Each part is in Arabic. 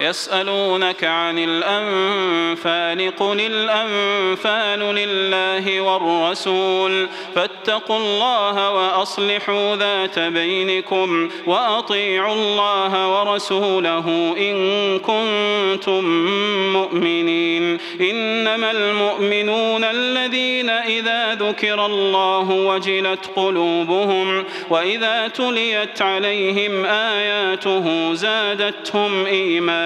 يسألونك عن الأنفال قل الأنفال لله والرسول فاتقوا الله وأصلحوا ذات بينكم وأطيعوا الله ورسوله إن كنتم مؤمنين إنما المؤمنون الذين إذا ذكر الله وجلت قلوبهم وإذا تليت عليهم آياته زادتهم إيمانا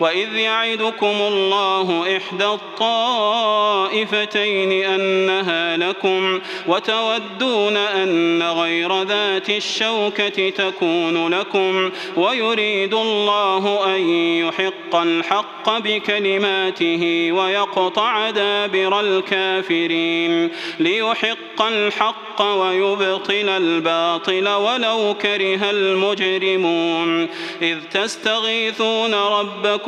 وإذ يعدكم الله إحدى الطائفتين أنها لكم وتودون أن غير ذات الشوكة تكون لكم ويريد الله أن يحق الحق بكلماته ويقطع دابر الكافرين ليحق الحق ويبطل الباطل ولو كره المجرمون إذ تستغيثون ربكم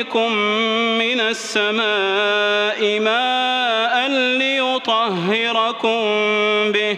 من السماء ماء ليطهركم به.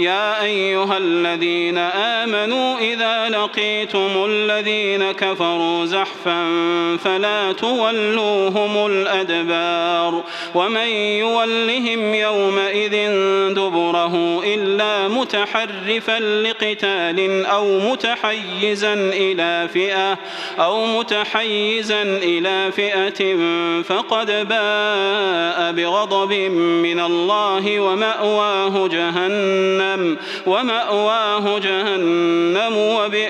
يا أيها الذين آمنوا إذا لقيتم الذين كفروا زحفا فلا تولوهم الأدبار ومن يولهم يومئذ دبره إلا متحرفا لقتال أو متحيزا إلى فئة أو متحيزا إلى فئة فقد باء بغضب من الله ومأواه جهنم. جهنم ومأواه جهنم وبئس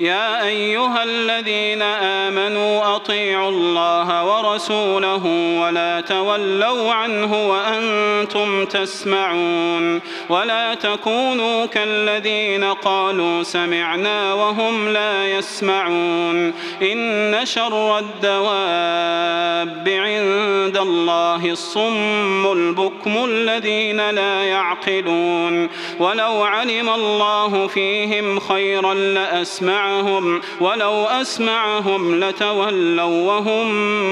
يا أيها الذين آمنوا أطيعوا الله ورسوله ولا تولوا عنه وأنتم تسمعون ولا تكونوا كالذين قالوا سمعنا وهم لا يسمعون إن شر الدواب عند الله الصم البكم الذين لا يعقلون. ولو علم الله فيهم خيرا لأسمعهم ولو أسمعهم لتولوا وهم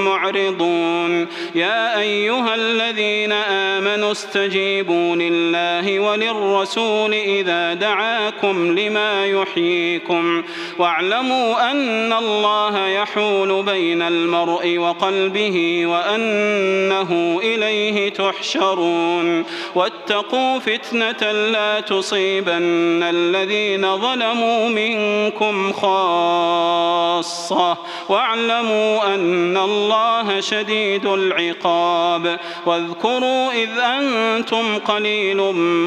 معرضون. يا أيها الذين آمنوا استجيبوا لله وللرسول إذا دعاكم لما يحييكم. واعلموا أن الله يحول بين المرء وقلبه وأنه إليه تحشرون. واتقوا فتنة لا تصيبن الذين ظلموا منكم خاصة. واعلموا أن الله شديد العقاب. واذكروا إذ أنتم قليل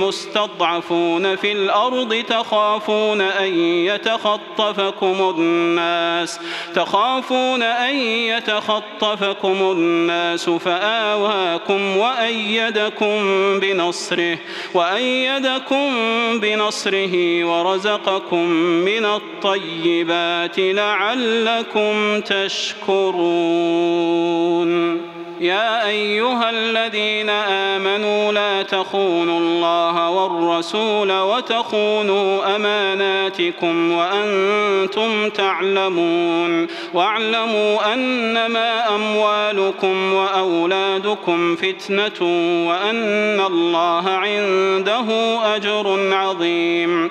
مستضعفون في الأرض تخافون أن يتخطفكم الناس تخافون أن يتخطفكم الناس فآواكم وأيدكم بنصره وأيدكم بنصره ورزقكم من الطيبات لعلكم تشكرون. يا أيها الذين آمنوا لا تخونوا الله والرسول وتخونوا أماناتكم وأنتم تعلمون. واعلموا أنما أموالكم وأولادكم فتنة وأن الله عنده أجر عظيم.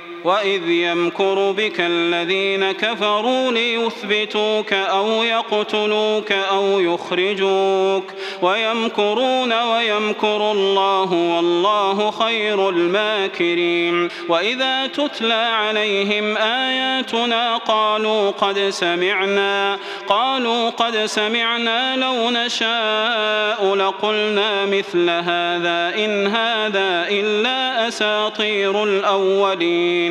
وإذ يمكر بك الذين كفروا ليثبتوك أو يقتلوك أو يخرجوك ويمكرون ويمكر الله والله خير الماكرين وإذا تتلى عليهم آياتنا قالوا قد سمعنا قالوا قد سمعنا لو نشاء لقلنا مثل هذا إن هذا إلا أساطير الأولين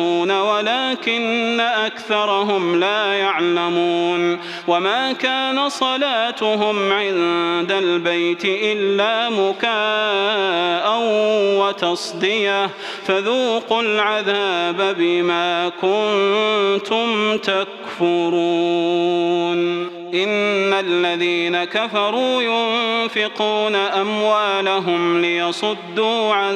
ولكن أكثرهم لا يعلمون وما كان صلاتهم عند البيت إلا مكاء وتصدية فذوقوا العذاب بما كنتم تكفرون إن الذين كفروا ينفقون أموالهم ليصدوا عن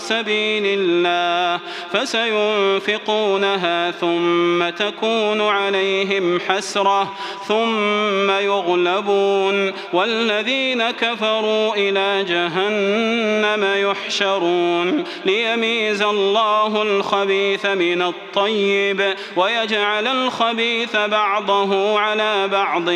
سبيل الله فسينفقونها ثم تكون عليهم حسرة ثم يغلبون والذين كفروا إلى جهنم يحشرون ليميز الله الخبيث من الطيب ويجعل الخبيث بعضه على بعض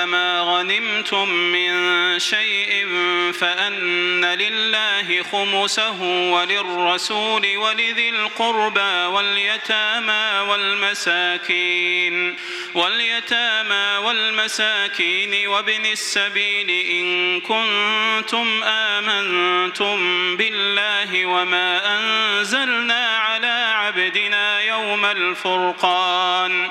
أنما غنمتم من شيء فأن لله خمسه وللرسول ولذي القربى واليتامى والمساكين واليتامى والمساكين وابن السبيل إن كنتم آمنتم بالله وما أنزلنا على عبدنا يوم الفرقان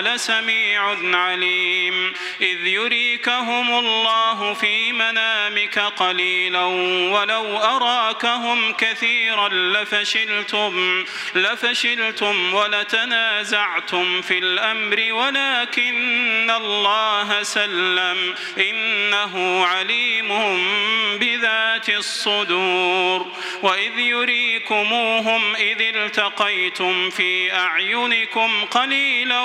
لسميع عليم. إذ يريكهم الله في منامك قليلا ولو أراكهم كثيرا لفشلتم لفشلتم ولتنازعتم في الأمر ولكن الله سلم. إنه عليم بذات الصدور. وإذ يريكموهم إذ التقيتم في أعينكم قليلا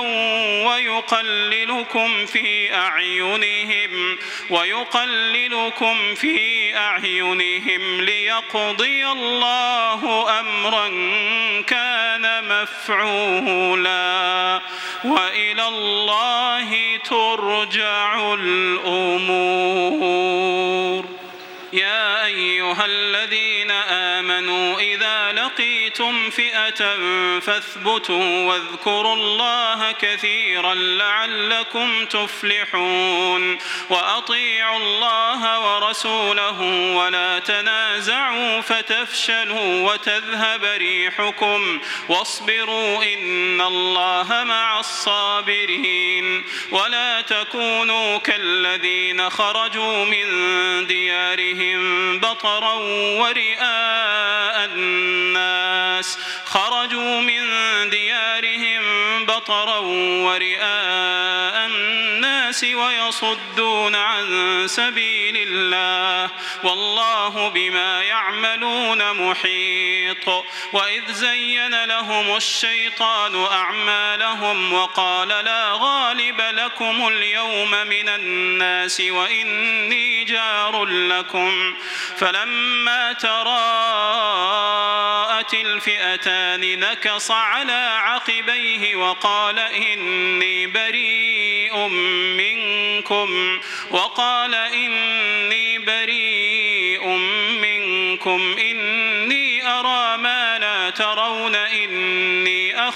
ويقللكم في أعينهم ويقللكم في أعينهم ليقضي الله أمرا كان مفعولا. وإلى الله ترجع الأمور. يا أيها الذين آمنوا إذا لقيتم فئة فاثبتوا واذكروا الله كثيرا لعلكم تفلحون وأطيعوا الله ورسوله ولا تنازعوا فتفشلوا وتذهب ريحكم واصبروا إن الله مع الصابرين ولا تكونوا كالذين خرجوا من ديارهم بطرا ورئاء الناس خرجوا من ديارهم بطرا ورئاء الناس ويصدون عن سبيل الله والله بما يعملون محيط وإذ زين لهم الشيطان أعمالهم وقال لا غالب لكم اليوم من الناس وإني جار لكم فلما تراءت الفئتان نكص على عقبيه وقال إني بريء منكم وقال إني بريء منكم.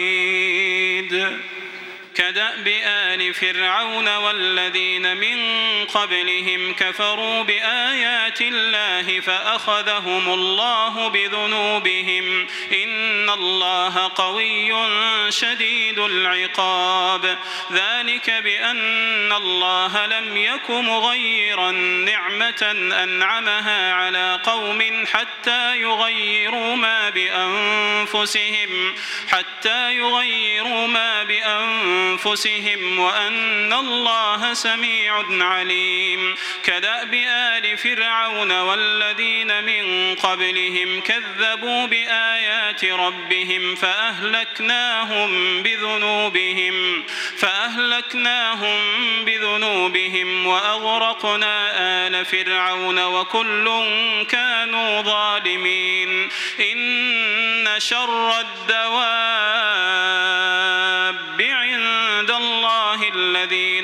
بعيد كدأب آل فرعون والذين من قبلهم كفروا بآيات الله فأخذهم الله بذنوبهم إن الله قوي شديد العقاب ذلك بأن الله لم يك مغيرا نعمة أنعمها على قوم حتى يغيروا ما بأنفسهم حتى يغيروا ما بأنفسهم وأن الله سميع عليم. كدأب آل فرعون والذين من قبلهم كذبوا بآيات ربهم فأهلكناهم بذنوبهم فأهلكناهم بذنوبهم وأغرقنا آل فرعون وكل كانوا ظالمين. إن شر الدواب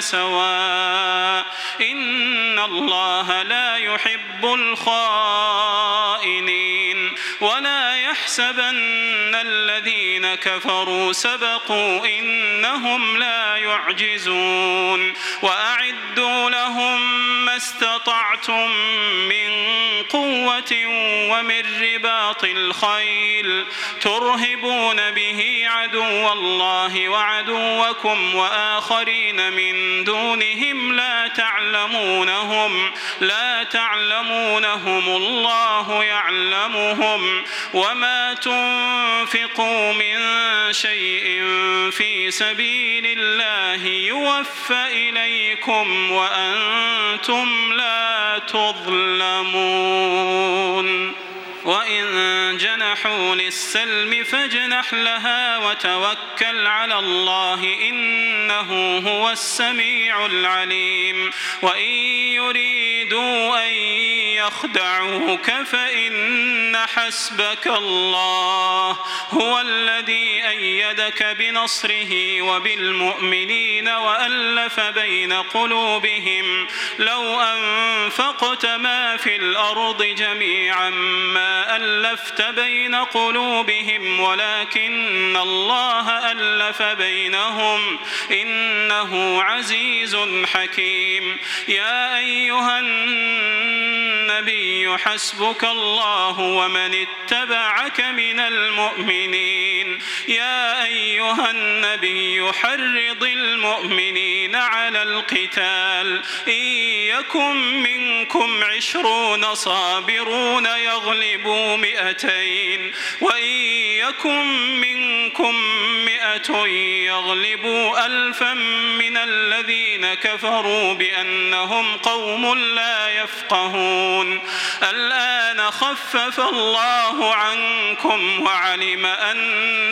سواء إن الله لا يحب الخائنين يحسبن الذين كفروا سبقوا إنهم لا يعجزون وأعدوا لهم ما استطعتم من قوة ومن رباط الخيل ترهبون به عدو الله وعدوكم وآخرين من دونهم لا تعلمونهم لا تعلمونهم الله يعلمهم وما تنفقوا من شيء في سبيل الله يوفى إليكم وأنتم لا تظلمون. وإن جنحوا للسلم فاجنح لها وتوكل على الله إنه هو السميع العليم. وإن يريدوا أن يخدعوك فإن حسبك الله. هو الذي أيدك بنصره وبالمؤمنين وألف بين قلوبهم. لو أنفقت ما في الأرض جميعا ما ألفت بين قلوبهم ولكن الله ألف بينهم إنه عزيز حكيم. يا أيها النبي حسبك الله ومن اتبعك من المؤمنين. يا أيها النبي حرض المؤمنين على القتال. إن يكن منكم عشرون صابرون يغلبوا مئتين. وإن يكن منكم مئة يغلبوا ألفا من الذين كفروا بأنهم قوم لا يفقهون. الآن خفف الله عنكم وعلم أن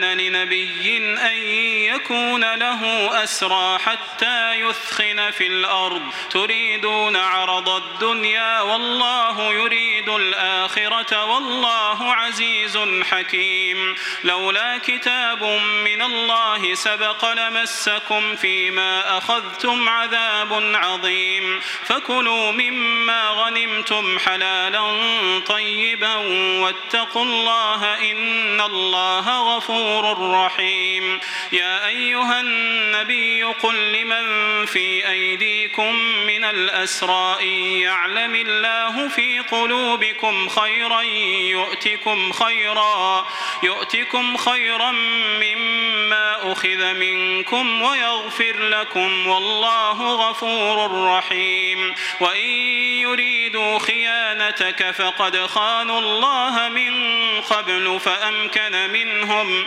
كان لنبي أن يكون له أسرى حتى يثخن في الأرض. تريدون عرض الدنيا والله يريد الآخرة والله عزيز حكيم. لولا كتاب من الله سبق لمسكم فيما أخذتم عذاب عظيم. فكلوا مما غنمتم حلالا طيبا. واتقوا الله إن الله غفور رحيم يا أيها النبي قل لمن في أيديكم من الأسرى يعلم الله في قلوبكم خيرا يؤتكم خيرا يؤتكم خيرا مما أخذ منكم ويغفر لكم والله غفور رحيم. وإن يريدوا خيانتك فقد خانوا الله من قبل فأمكن منهم.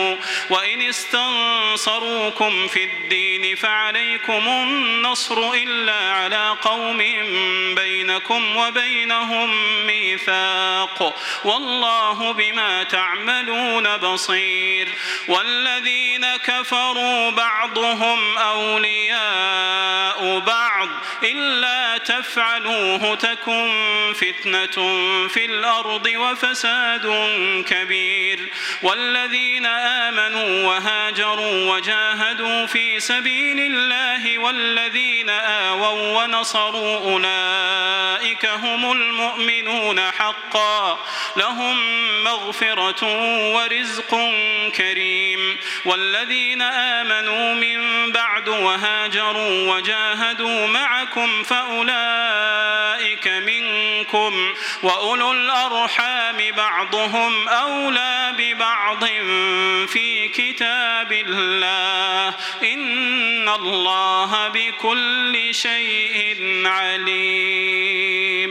وإن استنصروكم في الدين فعليكم النصر إلا على قوم بينكم وبينهم ميثاق والله بما تعملون بصير والذين كفروا بعضهم أولياء بعض إلا تفعلوه تكن فتنة في الأرض وفساد كبير والذين آمنوا وهاجروا وجاهدوا في سبيل الله والذين آووا ونصروا أولئك هم المؤمنون حقا. لهم مغفرة ورزق كريم. والذين آمنوا من بعد وهاجروا وجاهدوا معكم فأولئك منكم. وأولو الأرحام بعضهم أولى ببعض في كتاب الله. إن الله بكل شيء عليم.